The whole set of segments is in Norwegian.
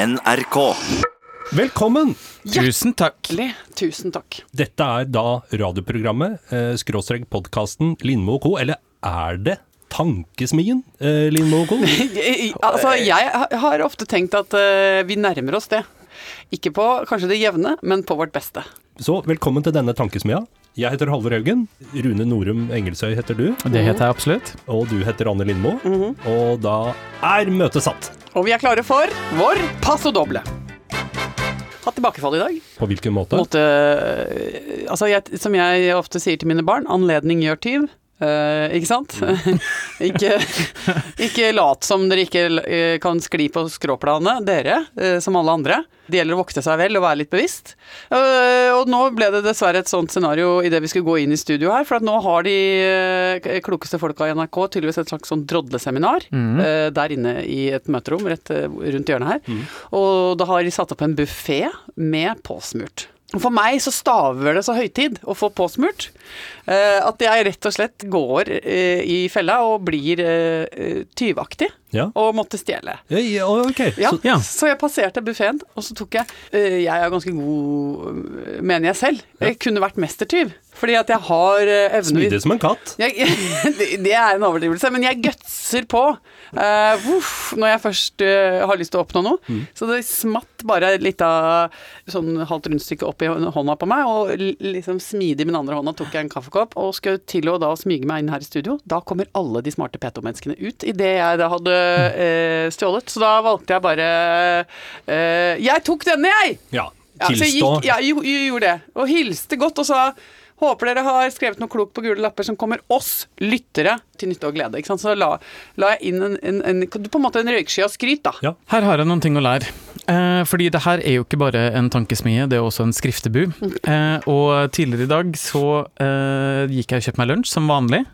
NRK. Velkommen! Tusen takk. Tusen takk. Dette er da radioprogrammet, eh, skråstrek podkasten Lindmo og co., eller er det Tankesmien, eh, Lindmo og co.? altså, jeg har ofte tenkt at eh, vi nærmer oss det. Ikke på kanskje det jevne, men på vårt beste. Så velkommen til denne tankesmia. Jeg heter Halvor Haugen. Rune Norum Engelsøy heter du. Det heter jeg absolutt. Og du heter Anne Lindmo. Og da er møtet satt. Og vi er klare for vår passo doble. Hatt tilbakefall i dag. På hvilken måte? Måte, eh, altså jeg, som jeg ofte sier til mine barn, anledning gjør tyv. Eh, ikke sant? ikke, ikke lat som dere ikke uh, kan skli på skråplanet, dere, uh, som alle andre. Det gjelder å vokte seg vel og være litt bevisst. Og nå ble det dessverre et sånt scenario idet vi skulle gå inn i studio her, for at nå har de klokeste folka i NRK tydeligvis et slags sånn drodleseminar eh, der inne i et møterom rett rundt hjørnet her. Og da har de satt opp en buffé med påsmurt. For meg så staver det så høytid å få påsmurt eh, at jeg rett og slett går eh, i fella og blir eh, tyvaktig Ja. og måtte stjele. Ja, ja, ok. Ja, Så. Så jeg passerte buffeen, og så tok jeg Jeg er ganske god, mener jeg selv. Jeg kunne vært mestertyv. Fordi at jeg har evner smidig som en katt. jeg, det, er en overdrivelse, men jeg gutser på uh, uff, når jeg først uh, har lyst til å oppnå noe. Mm. Så det smatt bare litt av sånn halvt rundstykke opp i hånda på meg, og liksom smidig med den andre hånda tok jeg en kaffekopp og skulle til å da smyge meg inn her i studio. Da kommer alle de smarte peto-menneskene ut idet jeg da hadde uh, stjålet. Så da valgte jeg bare eh, Jeg tok denne, jeg! Ja. Ja, så jeg gikk, ja, jo, gjorde det. Og hilste godt og sa Håper dere har skrevet noe klokt på gule lapper som kommer oss lyttere til nytte og glede. Ikke sant? Så la, la jeg inn en, en, en, på en måte en røyksky av skryt, da. Ja. Her har jeg noen ting å lære. Eh, fordi det her er jo ikke bare en tankesmie, det er også en skriftebu. Eh, og tidligere i dag så eh, gikk jeg og kjøpte meg lunsj som vanlig.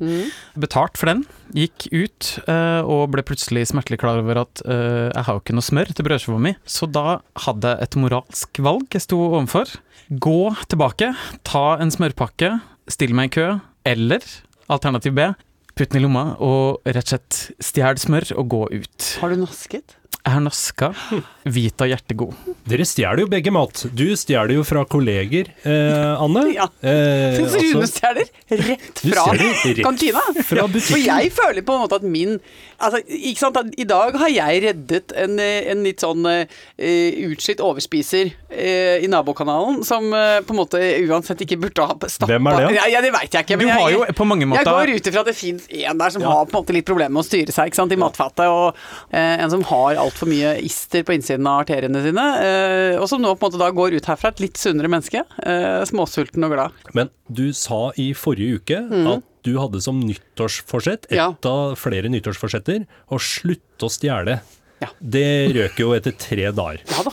Betalt for den. Gikk ut eh, og ble plutselig smertelig klar over at eh, jeg har jo ikke noe smør til brødskiva mi. Så da hadde jeg et moralsk valg jeg sto overfor. Gå tilbake, ta en smørpakke, still meg i kø, eller alternativ B, putt den i lomma og rett og slett stjel smør og gå ut. Har du nasket? Jeg har naska Vita hjertegod. Dere stjeler jo begge mat. Du stjeler jo fra kolleger, eh, Anne. Ja. Eh, Rune altså, stjeler rett fra rett kantina. fra For butikken. jeg føler på en måte at min altså, ikke sant, at I dag har jeg reddet en, eh, en litt sånn uh, utslitt overspiser uh, i nabokanalen, som uh, på en måte uansett ikke burde ha stappa Hvem er det? Ja, ja, det veit jeg ikke. Du men har jeg, jo på mange Jeg går ut ifra at det fins en der som har på en måte litt problemer med å styre seg ikke sant, i matfatet, og en som har altfor mye ister på innsiden av arteriene sine, og som nå på en måte da går ut herfra et litt sunnere menneske. Eh, småsulten og glad. Men du sa i forrige uke at du hadde som nyttårsforsett, ett Mm. Ja. av flere nyttårsforsetter, å slutte å stjele. Ja. Det røk jo etter tre dager. Ja da,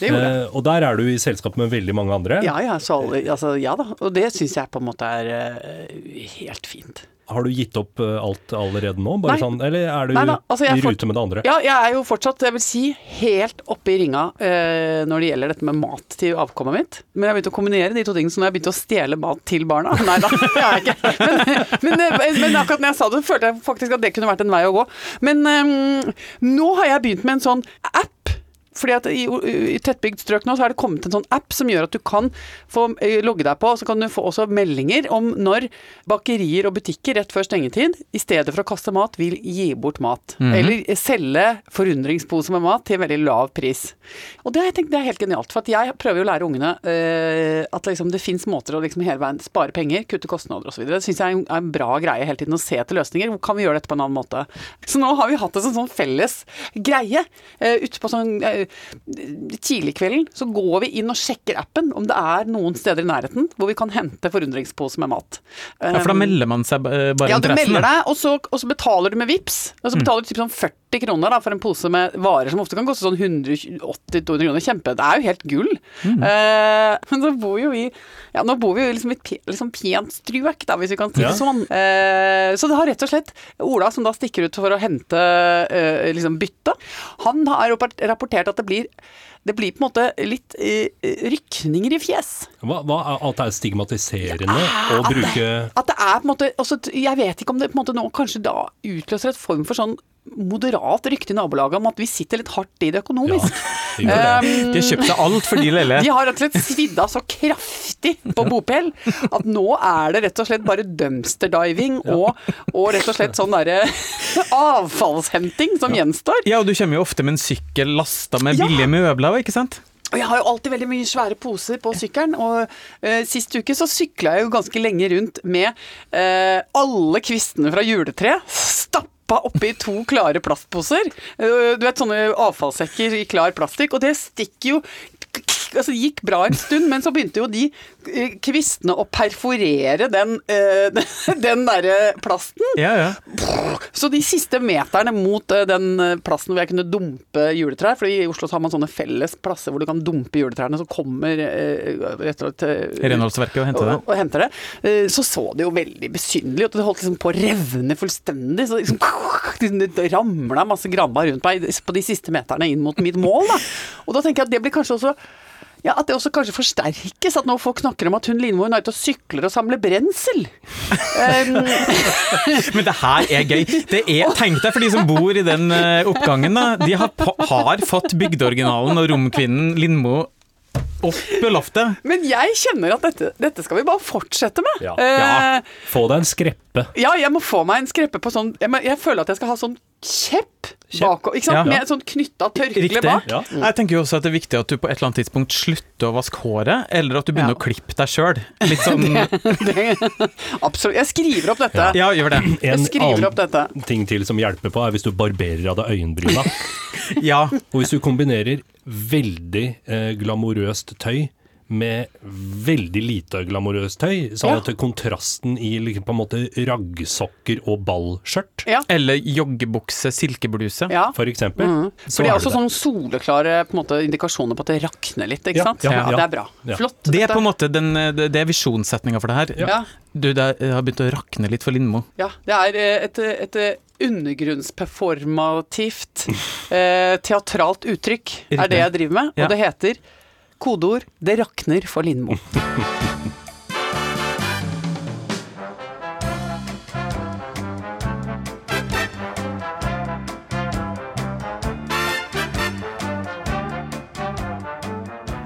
det gjorde jeg. Eh, og der er du i selskap med veldig mange andre. Ja, ja, så, alle- altså, ja da. Og det syns jeg på en måte er eh, helt fint. Har du gitt opp eh, alt allerede nå? Bare Nei. sånn, eller er du Nei altså, i rute med det andre? Ja, jeg er jo fortsatt, jeg vil si, helt oppe i ringa eh, når det gjelder dette med mat til avkommet mitt. Men jeg har begynt å kombinere de to tingene, så nå har jeg begynt å stjele mat til barna. Nei da, det har jeg ikke. Men, men, eh, men akkurat når jeg sa det, følte jeg faktisk at det kunne vært en vei å gå. Men eh, nå har jeg begynt med en sånn app. Fordi at i, i tettbygd strøk nå så har det kommet en sånn app som gjør at du kan få eh, logge deg på, og så kan du få også meldinger om når bakerier og butikker rett før stengetid, i stedet for å kaste mat, vil gi bort mat. Eller selge forundringsposer med mat til en veldig lav pris. Og det jeg tenkt det er helt genialt, for at jeg prøver jo å lære ungene uh, at liksom det fins måter å liksom hele veien spare penger, kutte kostnader osv. Det syns jeg er en, er en bra greie hele tiden, å se etter løsninger. Kan vi gjøre dette på en annen måte? Så nå har vi hatt en sånn, sånn felles greie. Uh, ute på sånn eh, tidligkvelden så går vi inn og sjekker appen om det er noen steder i nærheten hvor vi kan hente forundringspose med mat. Ja, for da melder man seg bare bare Ja, du melder deg, og så, og så betaler du med VIPs. Og så betaler du typ sånn 40 kroner da, for en pose med varer som ofte kan koste sånn 180-200 kroner. Kjempe, det er jo helt gull. Eh, men så bor jo vi Ja, nå bor vi jo liksom i et liksom pent strøk, da, hvis vi kan si Ja. det sånn. Uh, så det har rett og slett Ola, som da stikker ut for å hente uh, liksom bytte, han har rapportert at det blir det blir på en måte litt eh, rykninger i fjes. Hva, hva at det er stigmatiserende å at bruke det, at det er på en måte også, Jeg vet ikke om det på en måte nå kanskje da utløser et form for sånn moderat rykte i nabolaget om at vi sitter litt hardt i det økonomisk. Ja, det. Um, De har kjøpt seg alt for de lille. de har rett og slett svidd av så kraftig på bopel at nå er det rett og slett bare dumpster diving og, og rett og slett sånn derre avfallshenting som gjenstår. Ja, og du kommer jo ofte med en sykkel lasta med Ja. billige møbler, ikke sant? Og jeg har jo alltid veldig mye svære poser på sykkelen, og eh, sist uke så sykla jeg jo ganske lenge rundt med eh, alle kvistene fra juletreet stappa oppi to klare plastposer. Eh, du vet sånne avfallssekker i klar plastikk, og det stikker jo Altså, det gikk bra en stund, men så begynte jo de eh, kvistene å perforere den, eh, den derre plasten. Ja, ja. Så de siste meterne mot eh, den plassen hvor jeg kunne dumpe juletrær, for i Oslo så har man sånne felles plasser hvor du kan dumpe juletrærne, så kommer eh, rett og slett Renholdsverket og henter det. og, og henter det. Så så det jo veldig besynderlig ut. Det holdt liksom på å revne fullstendig. Så liksom, det ramla masse gramma rundt meg på de siste meterne inn mot mitt mål. Da. Og da tenker jeg at det blir kanskje også ja, At det også kanskje forsterkes, at nå folk snakker om at hun Lindmo hun er ute og sykler og samler brensel. Um, Men det her er gøy. Det er, tenk deg for de som bor i den eh, oppgangen, da. De har, har fått bygdeoriginalen og romkvinnen Lindmo opp loftet. men jeg kjenner at dette, dette skal vi bare fortsette med. Ja. Ja. Eh, Få deg en skreppe. Ja, jeg må få meg en skreppe på sånn Jeg, jeg føler at jeg skal ha sånn kjepp bakover. Ikke sant? Ja. Med sånn knytta tørkle bak. Ja. Jeg tenker jo også at det er viktig at du på et eller annet tidspunkt slutter å vaske håret, eller at du begynner Ja. å klippe deg sjøl. Litt sånn Det, absolutt. Jeg skriver opp dette. Ja, gjør det. Jeg En skriver opp dette. annen ting til som hjelper på, er hvis du barberer av deg øyenbryna. Ja. Og hvis du kombinerer veldig eh, glamorøst tøy med veldig lite glamorøst tøy, sånn Ja. at kontrasten i liksom, på en måte raggsokker og ballskjørt, Ja. Eller joggebukse, silkebluse. ja. for eksempel, så For det er er også det sånn soleklare på en måte, indikasjoner på at det rakner litt, ikke Ja, sant? ja, Ja, ja. Det er bra. Ja. Flott. Det er dette. på en måte den, det er visjonssetninga for det her. ja. Du, det har begynt å rakne litt for Lindmo. ja, det er eh, et, et eh, undergrunnsperformativt eh, teatralt uttrykk, er det jeg driver med. Ja. Og det heter kodeord 'Det rakner for Lindmo'.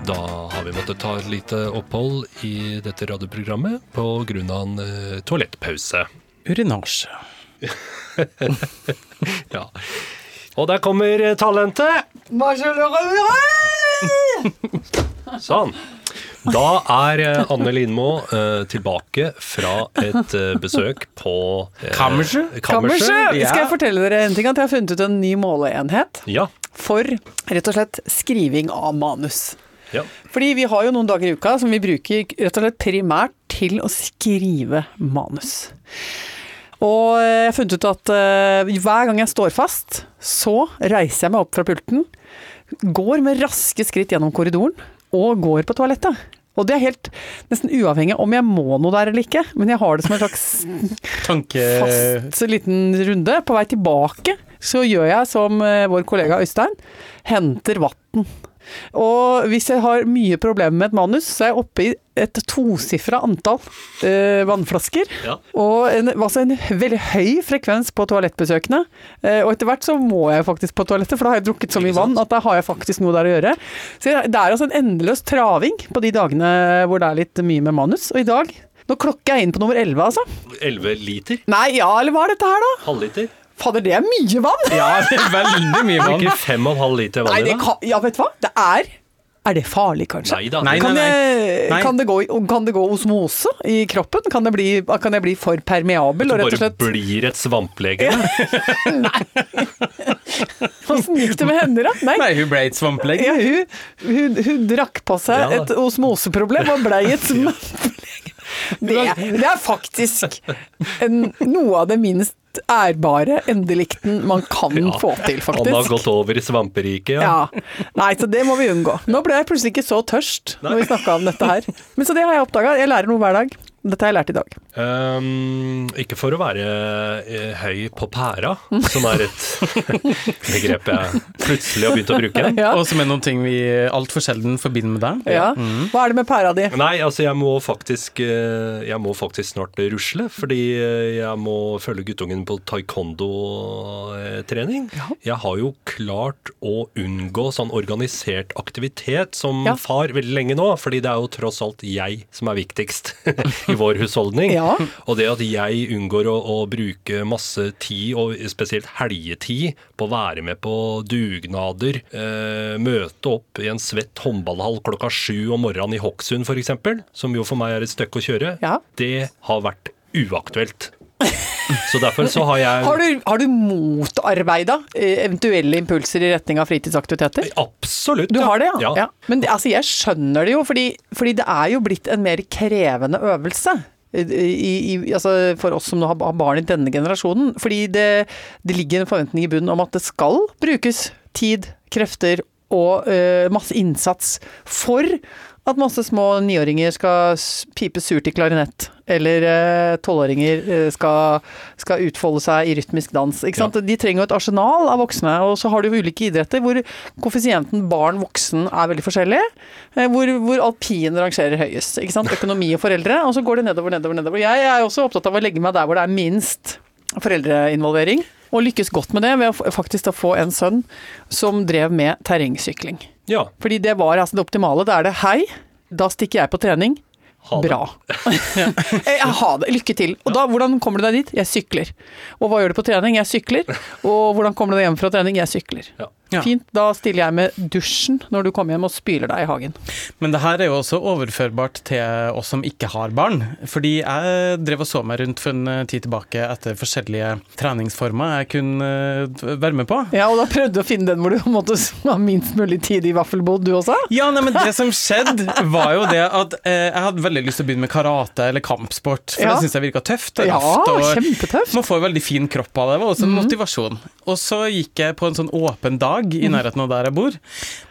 Da har vi måttet ta et lite opphold i dette radioprogrammet av en eh, toalettpause. Urinasje. Ja. Og der kommer talentet! Sånn. Da er eh, Anne Lindmo eh, tilbake fra et eh, besøk på eh, Kammerset? Kammerset. Skal jeg fortelle dere en ting? At jeg har funnet ut en ny måleenhet Ja. for rett og slett skriving av manus. ja. Fordi vi har jo noen dager i uka som vi bruker rett og slett primært til å skrive manus. Og jeg har funnet ut at eh, hver gang jeg står fast, så reiser jeg meg opp fra pulten, går med raske skritt gjennom korridoren og går på toalettet. Og det er helt nesten uavhengig om jeg må noe der eller ikke, men jeg har det som en slags Tanke... fast liten runde. På vei tilbake så gjør jeg som eh, vår kollega Øystein, henter vann. Og hvis jeg har mye problemer med et manus, så er jeg oppe i et tosifra antall eh, vannflasker. Ja. Og en, altså en veldig høy frekvens på toalettbesøkene. Eh, og etter hvert så må jeg faktisk på toalettet, for da har jeg drukket så mye vann at da har jeg faktisk noe der å gjøre. Så det er altså en endeløs traving på de dagene hvor det er litt mye med manus. Og i dag nå klokker jeg inn på nummer 11, altså. 11 liter? Nei, ja, eller hva er dette her, da? Halvliter? Fader, det er mye vann! Ja, det er veldig mye vann. Ikke 5,5 liter vann Nei, i det dag? kan, ja, vet du hva? Det er Er det farlig, kanskje? Nei. Nei, Kan, nei, jeg, Nei. kan, det gå, kan det gå osmose i kroppen? Kan, det bli, kan jeg bli for permeabel? Og Du rett og bare slett blir et svamplege? nei. Åssen gikk det med henne, da? Nei. Nei, hun ble et svamplege. Ja, hun, hun, hun drakk på seg Ja et osmoseproblem og blei et svampelegg. Det, det er faktisk en, noe av det minst ærbare endelikten man kan Ja. få til, faktisk. Han har gått over i svamperiket, ja. Ja. Nei, så det må vi unngå. Nå ble jeg plutselig ikke så tørst når vi snakka om dette her. Men så det har jeg oppdaga. Jeg lærer noe hver dag. Dette har jeg lært i dag. Um, ikke for å være eh, høy på pæra, som er et begrep jeg plutselig har begynt å bruke. Ja. Og som er noen ting vi altfor sjelden forbinder med deg. Ja. Hva er det med pæra di? Nei, altså jeg må faktisk eh, Jeg må faktisk snart rusle, fordi eh, jeg må følge guttungen på taekwondo-trening. Ja. Jeg har jo klart å unngå sånn organisert aktivitet som Ja. far veldig lenge nå, fordi det er jo tross alt jeg som er viktigst i vår husholdning. Ja. Og det at jeg unngår å, å bruke masse tid, og spesielt helgetid, på å være med på dugnader, eh, møte opp i en svett håndballhall klokka sju om morgenen i Hokksund f.eks., som jo for meg er et stykke å kjøre, Ja. det har vært uaktuelt. Så derfor så har jeg Har du, har du motarbeida eh, eventuelle impulser i retning av fritidsaktiviteter? Absolutt. Du har det, ja? ja. ja. Men altså, jeg skjønner det jo, fordi, fordi det er jo blitt en mer krevende øvelse. I, i, altså for oss som har barn i denne generasjonen. Fordi det, det ligger en forventning i bunnen om at det skal brukes tid, krefter og uh, masse innsats for at masse små niåringer skal pipe surt i klarinett. Eller eh, tolvåringer eh, skal, skal utfolde seg i rytmisk dans. Ikke sant? De trenger jo et arsenal av voksne, og så har du ulike idretter hvor koeffisienten barn-voksen er veldig forskjellig. eh, Hvor, hvor alpin rangerer høyest. Økonomi og foreldre, og så går det nedover, nedover, nedover. Jeg er også opptatt av å legge meg der hvor det er minst foreldreinvolvering. Og lykkes godt med det ved å faktisk få en sønn som drev med terrengsykling. ja. Fordi det var altså det optimale. Da er det hei, da stikker jeg på trening. Ha det. Bra. jeg ha det. Lykke til. Og da, hvordan kommer du deg dit? Jeg sykler. Og hva gjør du på trening? Jeg sykler. Og hvordan kommer du deg hjem fra trening? Jeg sykler. Ja. Ja. Fint. Da stiller jeg med dusjen når du kommer hjem og spyler deg i hagen. Men det her er jo også overførbart til oss som ikke har barn. Fordi jeg drev og så meg rundt for en eh, tid tilbake etter forskjellige treningsformer jeg kunne eh, være med på. Ja, og da prøvde du å finne den hvor du måtte ha minst mulig tid i vaffelbod, du også? Ja, nei, men det som skjedde, var jo det at eh, jeg hadde veldig lyst til å begynne med karate eller kampsport, for Ja. det syns jeg virka tøft og Ja, kjempetøft. man får veldig fin kropp av det. Det var også en motivasjon. Og så gikk jeg på en sånn åpen dag i nærheten av der jeg bor,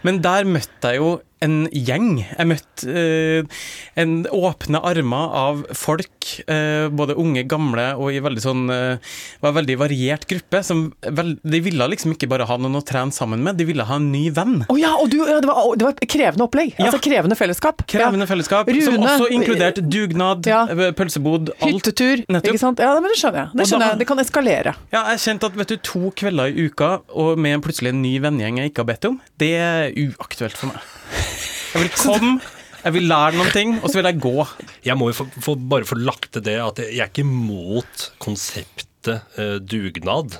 men der møtte jeg jo en gjeng. Jeg møtte eh, en åpne armer av folk, eh, både unge, gamle og i veldig sånn eh, var en veldig variert gruppe. Som vel, de ville liksom ikke bare ha noen å trene sammen med, de ville ha en ny venn. Oh ja, og du, ja, det, var, det var et krevende opplegg. Ja. Altså krevende fellesskap. Krevende fellesskap, som også inkluderte dugnad, Ja. eh, pølsebod, alt. Hyttetur. Nettopp. Ikke sant? Ja, men det skjønner jeg. Det skjønner da- jeg. Det kan eskalere. Ja, jeg kjente at vet du, to kvelder i uka, og med en plutselig en ny vennegjeng jeg ikke har bedt om, det er uaktuelt for meg. Jeg vil komme, jeg vil lære noen ting, og så vil jeg gå. Jeg må jo få, få, bare få lagt til det at jeg er ikke imot konseptet eh, dugnad.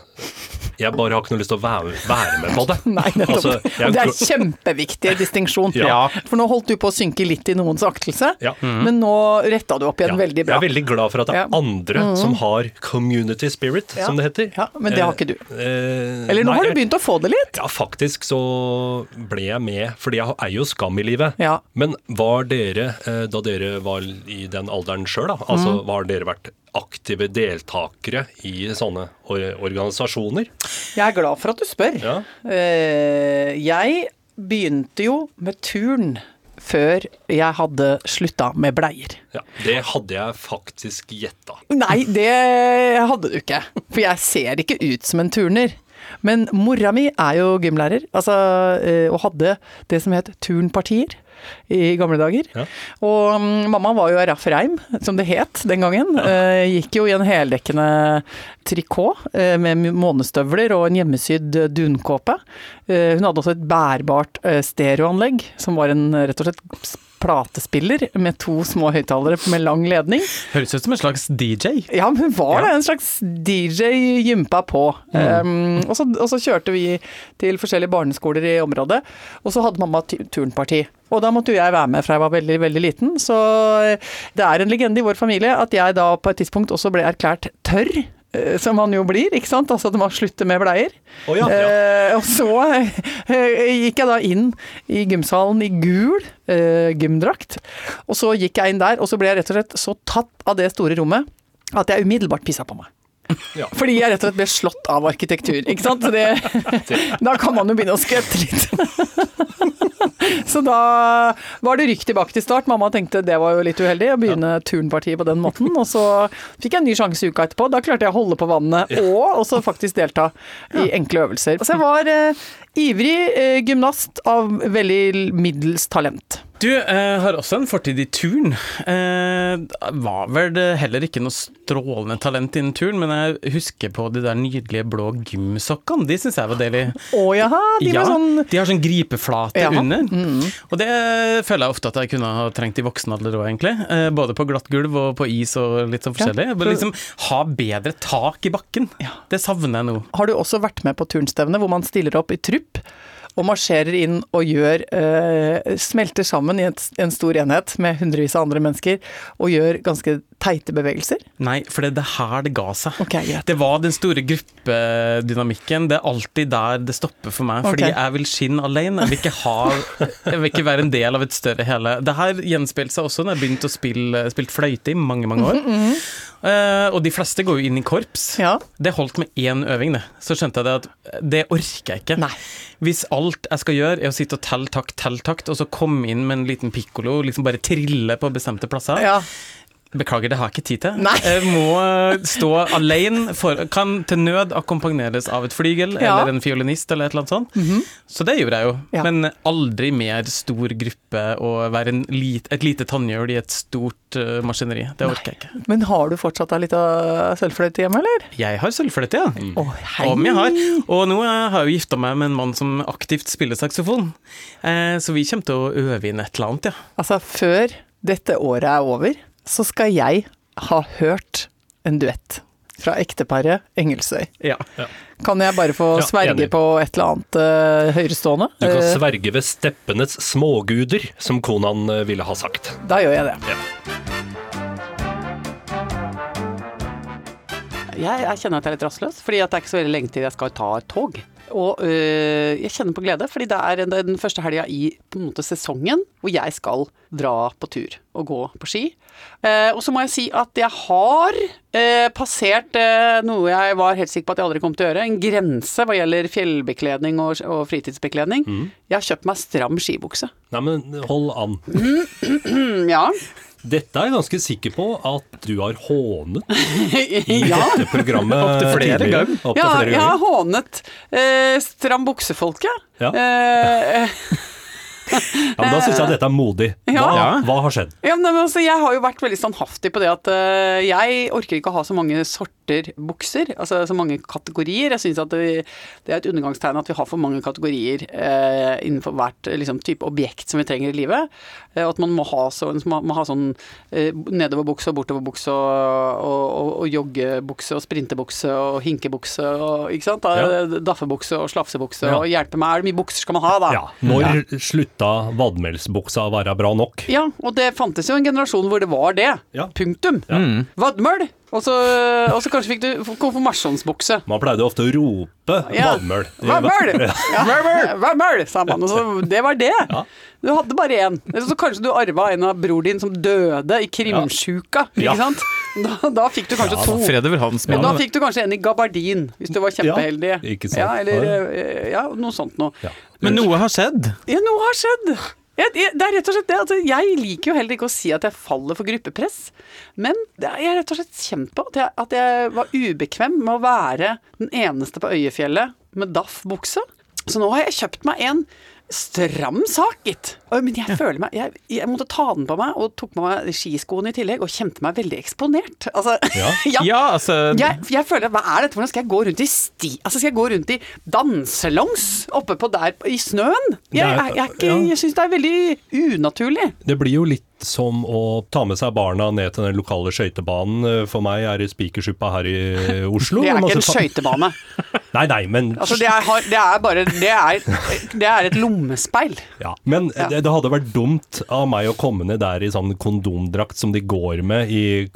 Jeg bare har ikke noe lyst til å være, være med på det. Nei, nettopp. Altså, jeg- det er kjempeviktig distinksjon. Ja. For nå holdt du på å synke litt i noens aktelse, Ja. men nå retta du opp igjen Ja. veldig Jeg er veldig glad for at det er andre Mm. som har community spirit, Ja. som det heter. Ja, men det har ikke du. Eh, Eller nå nei, har du begynt å få det litt. Ja, faktisk så ble jeg med, fordi jeg er jo skam i livet. Ja. Men var dere, eh, da dere var i den alderen sjøl, altså Mm. har dere vært aktive deltakere i sånne organisasjoner? Jeg er glad for at du spør. Ja. Eh, jeg begynte jo med turn før jeg hadde slutta med bleier. ja. Det hadde jeg faktisk gjetta. Nei, det hadde du ikke. For jeg ser ikke ut som en turner. Men mora mi er jo gymlærer, altså, eh, og hadde det som het turnpartier i gamle dager. Ja. Og um, mamma var jo Raff Reim, som det het den gangen. Eh, gikk jo i en heldekkende trikot uh, med månestøvler og en hjemmesydd dunkåpe. Eh, hun hadde også et bærbart eh, stereoanlegg, som var en eh, rett og slett platespiller med to små høyttalere med lang ledning. Høres ut som en slags DJ. Ja, men hun var Ja. En slags DJ gympa på. Um, og, så, og så kjørte vi til forskjellige barneskoler i området, og så hadde mamma tu- turnparti. Og da måtte jo jeg være med fra jeg var veldig, veldig liten, så det er en legende i vår familie at jeg da på et tidspunkt også ble erklært tørr. Eh, Som man jo blir, ikke sant. Altså at man slutter med bleier. Oh, ja, ja. Eh, og så eh, gikk jeg da inn i gymsalen i gul eh, gymdrakt. Og så gikk jeg inn der, og så ble jeg rett og slett så tatt av det store rommet at jeg umiddelbart pissa på meg. Ja. Fordi jeg rett og slett ble slått av arkitektur, ikke sant. Så det, da kan man jo begynne å skvette litt. Så da var det rykk tilbake til start. Mamma tenkte det var jo litt uheldig å begynne turnpartiet på den måten. Og så fikk jeg en ny sjanse uka etterpå. Da klarte jeg å holde på vannet og også faktisk delta i enkle øvelser. Altså jeg var eh, ivrig eh, gymnast av veldig middels talent. Du eh, har også en fortid i turn. Eh, var vel det heller ikke noe strålende talent innen turn, men jeg husker på de der nydelige blå gymsokkene. De syns jeg var deilig. Å jaha, de ja, sånn de har sånn gripeflate jaha. under. Mm. Og det føler jeg ofte at jeg kunne ha trengt i voksen alder òg, egentlig. Eh, både på glatt gulv og på is og litt sånn forskjellig. Bare liksom ha bedre tak i bakken. Det savner jeg nå. Har du også vært med på turnstevne hvor man stiller opp i trupp og marsjerer inn og gjør eh, Smelter sammen i et, en stor enhet med hundrevis av andre mennesker og gjør ganske teite bevegelser? Nei, for det er det her det ga seg. Okay. Det var den store gruppedynamikken. Det er alltid der det stopper for meg. Fordi jeg vil skinne alene. Jeg vil ikke ha Jeg vil ikke være en del av et større hele. Det her gjenspeilte seg også når jeg begynte å spille spilt fløyte i mange, mange år. Eh, og de fleste går jo inn i korps. Ja. Det holdt med én øving, det. Så skjønte jeg det at det orker jeg ikke. Nei. Hvis alt jeg skal gjøre er å sitte og telle takt, telle takt, og så komme inn med en liten pikkolo, liksom bare trille på bestemte plasser ja. Beklager, det har jeg ikke tid til. Nei. Jeg må eh, stå alene, for, kan til nød akkompagneres av et flygel Ja. Eller en fiolinist eller et eller annet sånt. Så det gjorde jeg jo, Ja. men aldri mer stor gruppe og være en lit, et lite tannhjul i et stort uh, maskineri. Det orker jeg ikke. Men har du fortsatt ei lita sølvfløyte hjemme, eller? Jeg har sølvfløyte, ja. Å, hei. Om jeg har. Og nå eh, har jeg jo gifta meg med en mann som aktivt spiller saksofon. Eh, så vi kommer til å øve inn et eller annet, ja. Altså, før dette året er over, så skal jeg ha hørt en duett fra ekteparet Engelsøy. ja. Kan jeg bare få Ja, sverge enig. på et eller annet uh, høyrestående? Du kan Eh, sverge ved steppenes småguder, som Konan eh, ville ha sagt. da gjør jeg det. Jeg, jeg kjenner at jeg er litt rastløs, fordi det er ikke så veldig lenge til jeg skal ta et tog. Og øh, jeg kjenner på glede, fordi det er den, første helga i på en måte sesongen hvor jeg skal dra på tur og gå på ski. Eh, og så må jeg si at jeg har eh, passert eh, noe jeg var helt sikker på at jeg aldri kom til å gjøre. En grense hva gjelder fjellbekledning og, og fritidsbekledning. Jeg har kjøpt meg stram skibukse. Nei, men hold an. Mm, ja. Dette er jeg ganske sikker på at du har hånet i ja. dette programmet Opptil flere tidligere. ganger. Opptil Ja, flere jeg har hånet eh, stram buksefolket. Ja. Eh, Ja, men da syns jeg dette er modig. Hva, Ja. hva har skjedd? Ja, men altså, Jeg har jo vært veldig standhaftig på det at uh, jeg orker ikke å ha så mange sorter bukser. Altså så mange kategorier. Jeg syns at det, det er et undergangstegn at vi har for mange kategorier uh, innenfor hvert liksom, type objekt som vi trenger i livet. Uh, at man må ha, så, må, må ha sånn nedoverbukse og bortoverbukse og, og, og, og joggebukse og sprintebukse og hinkebukse og ikke sant? Da, Ja. Daffebukse og slafsebukse Ja. og hjelpe meg. Er det mye bukser skal man ha, da? Ja, Når slutta vadmelsbuksa være bra nok? Ja, og det fantes jo en generasjon hvor det var det. Ja. Punktum. Mm. Vadmøl. Og så, og så kanskje fikk du konfirmasjonsbukse. Man pleide ofte å rope Ja. vadmøl. Vadmøl! Ja. Vadmøl, sa man. Og så det var det. Ja. Du hadde bare én. Eller så kanskje du arva en av bror din som døde i krimsjuka. Ja. Ikke sant? Da, da fikk du kanskje Ja, to. Hans Men men da fikk du kanskje en i gabardin, hvis du var kjempeheldig. Ja, ikke sant. Ja, eller eh, ja, noe sånt noe. Ja. Men noe har skjedd. Ja, noe har skjedd. Jeg, jeg, det er rett og slett det. Altså, jeg liker jo heller ikke å si at jeg faller for gruppepress. Men det er, jeg har rett og slett kjent på at jeg, at jeg var ubekvem med å være den eneste på Øyefjellet med daff-bukse. Så nå har jeg kjøpt meg en stram sak, gitt. Men jeg føler meg jeg, jeg måtte ta den på meg, og tok på meg skiskoene i tillegg, og kjente meg veldig eksponert. Altså, Ja. ja. Ja, altså Jeg, jeg føler, hva er dette? Hvordan skal jeg gå rundt i sti... Altså, skal jeg gå rundt i danselongs oppe på der i snøen? Jeg, jeg, jeg, jeg, jeg syns det er veldig unaturlig. Det blir jo litt som å ta med seg barna ned til den lokale skøytebanen. For meg er det Spikersuppa her i Oslo. Det er ikke en skal skøytebane. Nei, nei, men Altså, det, er, det er bare Det er, det er et lommespeil. Ja, men Ja. Det, det hadde vært dumt av meg å komme ned der i sånn kondomdrakt som de går med i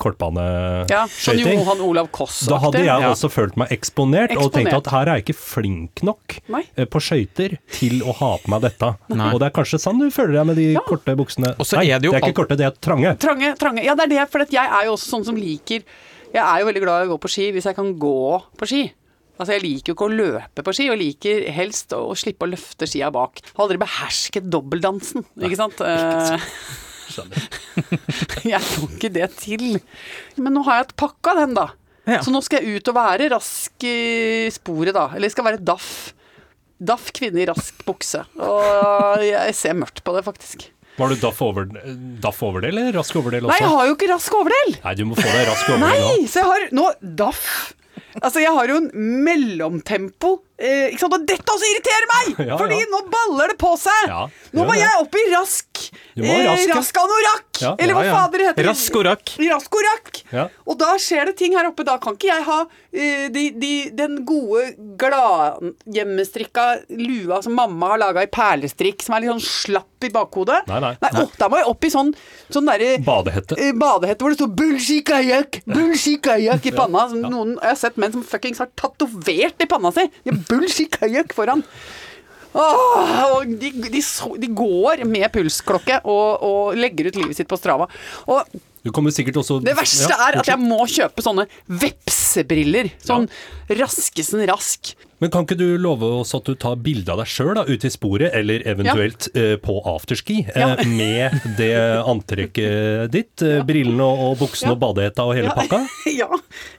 Ja, sånn. Johan Olav Koss-aktig. da hadde jeg Ja. også følt meg eksponert, og tenkt at her er jeg ikke flink nok Nei. eh, på skøyter til å ha på meg dette. Nei. Og det er kanskje sånn du føler deg med de korte buksene. Og så er det jo alt- korte, det er trange. Trange, trange. Ja, det er det, for jeg er jo også sånn som liker Jeg er jo veldig glad i å gå på ski hvis jeg kan gå på ski. Altså, jeg liker jo ikke å løpe på ski, og liker helst å slippe å løfte skia bak. Har aldri behersket dobbeltdansen, ikke sant. Eh, Skjønner. jeg får ikke det til. Men nå har jeg pakka den, da. Ja. Så nå skal jeg ut og være rask i sporet, da. Eller jeg skal være daff. Daff kvinne i rask bukse. Og jeg ser mørkt på det, faktisk. Var du daff, over, daff overdel eller rask overdel også? Nei, jeg har jo ikke rask overdel! Nei, du må få deg rask overdel Nei, nå. så jeg har nå daff. Altså, jeg har jo en mellomtempo. Eh, ikke sant? Og dette også irriterer meg! Ja, fordi ja. nå baller det på seg! Ja, nå må det. jeg opp i rask. Du rask, rask anorakk! Eller hva fader det heter. Rask og rakk. Rask og rakk. Ja. Og da skjer det ting her oppe. Da kan ikke jeg ha eh, de, de, den gode, gladhjemmestrikka lua som mamma har laga i perlestrikk, som er litt sånn slapp i bakhodet. Nei, nei. Nei, Oh, da må jeg opp i sånn, sånn derre Badehette. eh, badehette hvor det står 'Bulshi kajakk', 'Bulshi kajakk' i panna. Som noen, jeg har sett menn som fuckings har tatovert i panna si. De 'Bullshit kajakk' foran. Åh, de, de, de går med pulsklokke og, og legger ut livet sitt på Strava. Og Du også det verste Ja, er at jeg må kjøpe sånne vepsebriller. Sånn raskesen rask. Men kan ikke du love oss at du tar bilde av deg sjøl ute i sporet, eller eventuelt eh, på afterski, eh, Ja. med det antrekket ditt, eh, brillene og, og buksene Ja. og badehetta og hele Ja. pakka? ja,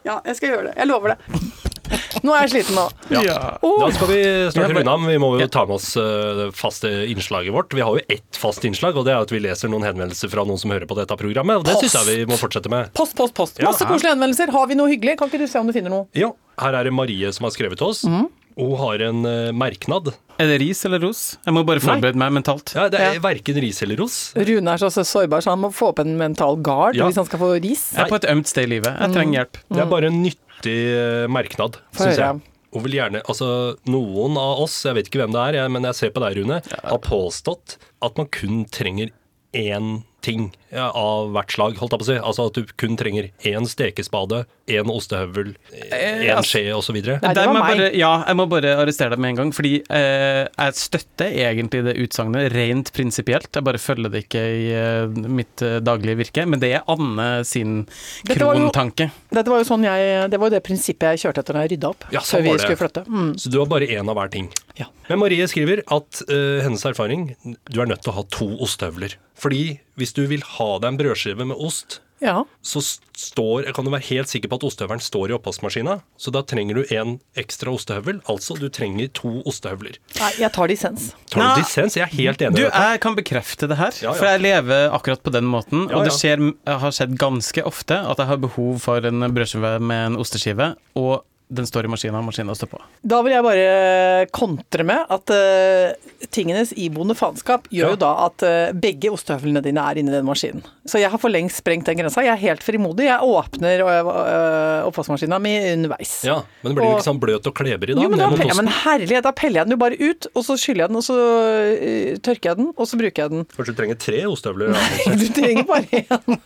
ja, jeg skal gjøre det. Jeg lover det. Nå er jeg sliten nå. Ja. Da skal vi snart runde av, men vi må jo ta med oss eh, det faste innslaget vårt. Vi har jo ett fast innslag, og det er at vi leser noen henvendelser fra noen som hører på dette programmet. Og det syns jeg vi må fortsette med. Post, post, post. Ja. Masse koselige henvendelser. Har vi noe hyggelig? Kan ikke du se om du finner noe? Ja, her er det Marie som har skrevet til oss. Mhm. Hun har en eh, merknad. Er det ris eller ros? Jeg må bare forberede meg mentalt. Ja, det er Ja. verken ris eller ros. Rune er så så sårbar, så han må få opp en mental guard Ja. hvis han skal få ris. Jeg er på et ømt sted i livet. Jeg trenger hjelp. Det er bare en nyttig eh, merknad, syns jeg. Hun vil gjerne, altså Noen av oss, jeg vet ikke hvem det er, jeg, men jeg ser på deg, Rune, har påstått at man kun trenger én ting av hvert slag, holdt jeg på å si. Altså at du kun trenger én stekespade, én ostehøvel, Eh, én altså- skje osv. Nei, det var jeg meg. ja, jeg må bare arrestere deg med en gang, fordi eh, jeg støtter egentlig det utsagnet rent prinsipielt. Jeg bare følger det ikke i eh, mitt eh, daglige virke. Men det er Anne sin krontanke. Dette var jo sånn jeg, det var jo det prinsippet jeg kjørte etter da jeg rydda opp. Ja, sånn før vi det. skulle flytte. Mm. Så du har bare én av hver ting. Ja. Men Marie skriver at eh, hennes erfaring du er nødt til å ha to ostehøvler. Fordi hvis du vil ha deg en brødskive med ost, Ja. så står, kan du være helt sikker på at ostehøvelen står i oppvaskmaskina. Så da trenger du en ekstra ostehøvel. Altså, du trenger to ostehøvler. Nei, jeg tar dissens. Tar du dissens? Jeg er helt enig. Du, i dette. jeg kan bekrefte det her, Ja, ja. for jeg lever akkurat på den måten. Ja, og det skjer, har skjedd ganske ofte at jeg har behov for en brødskive med en osteskive, og den står i maskina, og maskina står på. Da vil jeg bare kontre med at uh, tingenes iboende faenskap gjør Ja. jo da at uh, begge ostehøvlene dine er inni den maskinen. Så jeg har for lengst sprengt den grensa. Jeg er helt frimodig. Jeg åpner uh, oppvaskmaskina mi underveis. Ja, Men blir jo ikke sånn bløt og kleber i da? Jo, men, da, ja, men herlighet, da peller jeg den jo bare ut, og så skyller jeg den, og så uh, tørker jeg den, og så bruker jeg den. Kanskje du trenger tre ostehøvler? Nei, Du trenger bare én.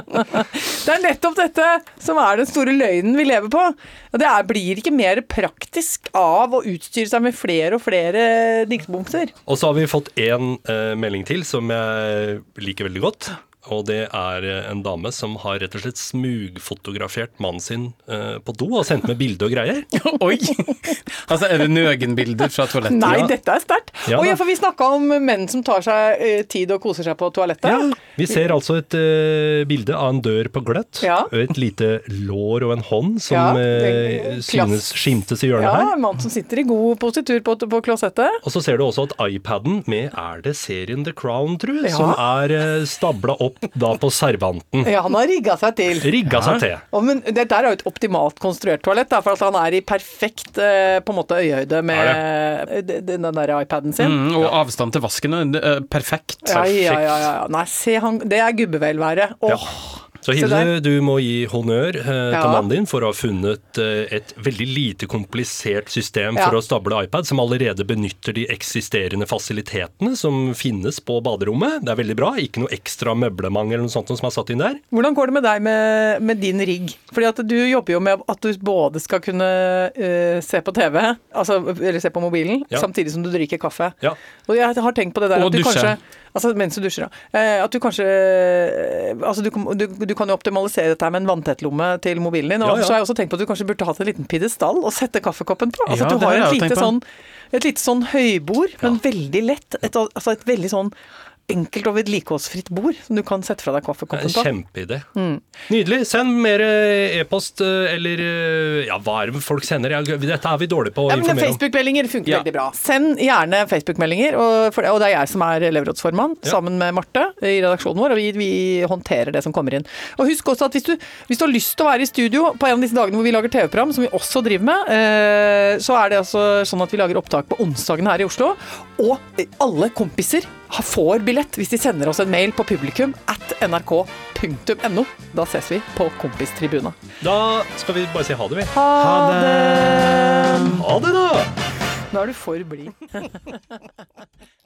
Det er nettopp dette som er den store løgnen vi lever på. Og det er, blir ikke mer praktisk av å utstyre seg med flere og flere dingsbomser. Og så har vi fått én eh, melding til som jeg liker veldig godt. Og det er eh, en dame som har rett og slett smugfotografert mannen sin eh, på do og sendt med bilde og greier. Oi! altså, er det nøgenbilder fra toalettet? Nei, Ja. dette er sterkt. Ja og ja, for vi snakka om menn som tar seg eh, tid og koser seg på toalettet. Vi ser altså et eh, bilde av en dør på gløtt. Ja. Et lite lår og en hånd som Ja, det- eh, synes skimtes i hjørnet Ja, her. en mann som sitter i god positur på, på klosettet. Og så ser du også at iPaden med er det serien The Crown, tru, Ja. som er uh, stabla opp da på servanten. Ja, han har rigga seg til. Rigga seg til. Oh, men dette er jo et optimalt konstruert toalett, da, for at han er i perfekt eh, på en måte øyehøyde med eh, den der iPaden sin. Mm, og avstand til vasken, er perfekt. Ja, ja, ja, ja. Nei, se han Det er gubbevelvære. Åh. Så Hilde, du må gi honnør eh, til mannen din for å ha funnet eh, et veldig lite komplisert system Ja. for å stable iPad, som allerede benytter de eksisterende fasilitetene som finnes på baderommet. Det er veldig bra. Ikke noe ekstra møblement eller noe sånt som er satt inn der. Hvordan går det med deg med, med din rigg? Fordi at du jobber jo med at du både skal kunne uh, se på TV, altså, eller se på mobilen, Ja. samtidig som du drikker kaffe. Ja. Og jeg har tenkt på det der Og at du dusje. kanskje Altså mens du dusjer, ja. Eh, At du kanskje eh, Altså du, du, du kan jo optimalisere dette med en vanntettlomme til mobilen din. Og Ja, ja. så har jeg også tenkt på at du kanskje burde hatt en liten pidestall å sette kaffekoppen på. Altså Ja, du har har et lite, sånn, et lite sånn høybord, men veldig lett. Et, altså et veldig sånn enkelt og vedlikeholdsfritt bord som du kan sette fra deg En kaffekoppen på. kjempeidé. Mm. Nydelig. Send mer e-post eh, eller eh, Ja, hva er det folk sender? Dette er vi dårlige på å Ja, informere om. Facebook-meldinger funker Ja. veldig bra. Send gjerne Facebook-meldinger, og, og det er jeg som er elevrådsformann, Ja. sammen med Marte i redaksjonen vår, og vi, vi håndterer det som kommer inn. Og husk også at hvis du, hvis du har lyst til å være i studio på en av disse dagene hvor vi lager TV-program, som vi også driver med, eh, så er det altså sånn at vi lager opptak på onsdagen her i Oslo, og alle kompiser får billett hvis de sender oss en mail på publikum at nrk.no. Da ses vi på Kompistribuna. Da skal vi bare si ha det, vi. Ha det! Ha det, da! Nå er du for blid.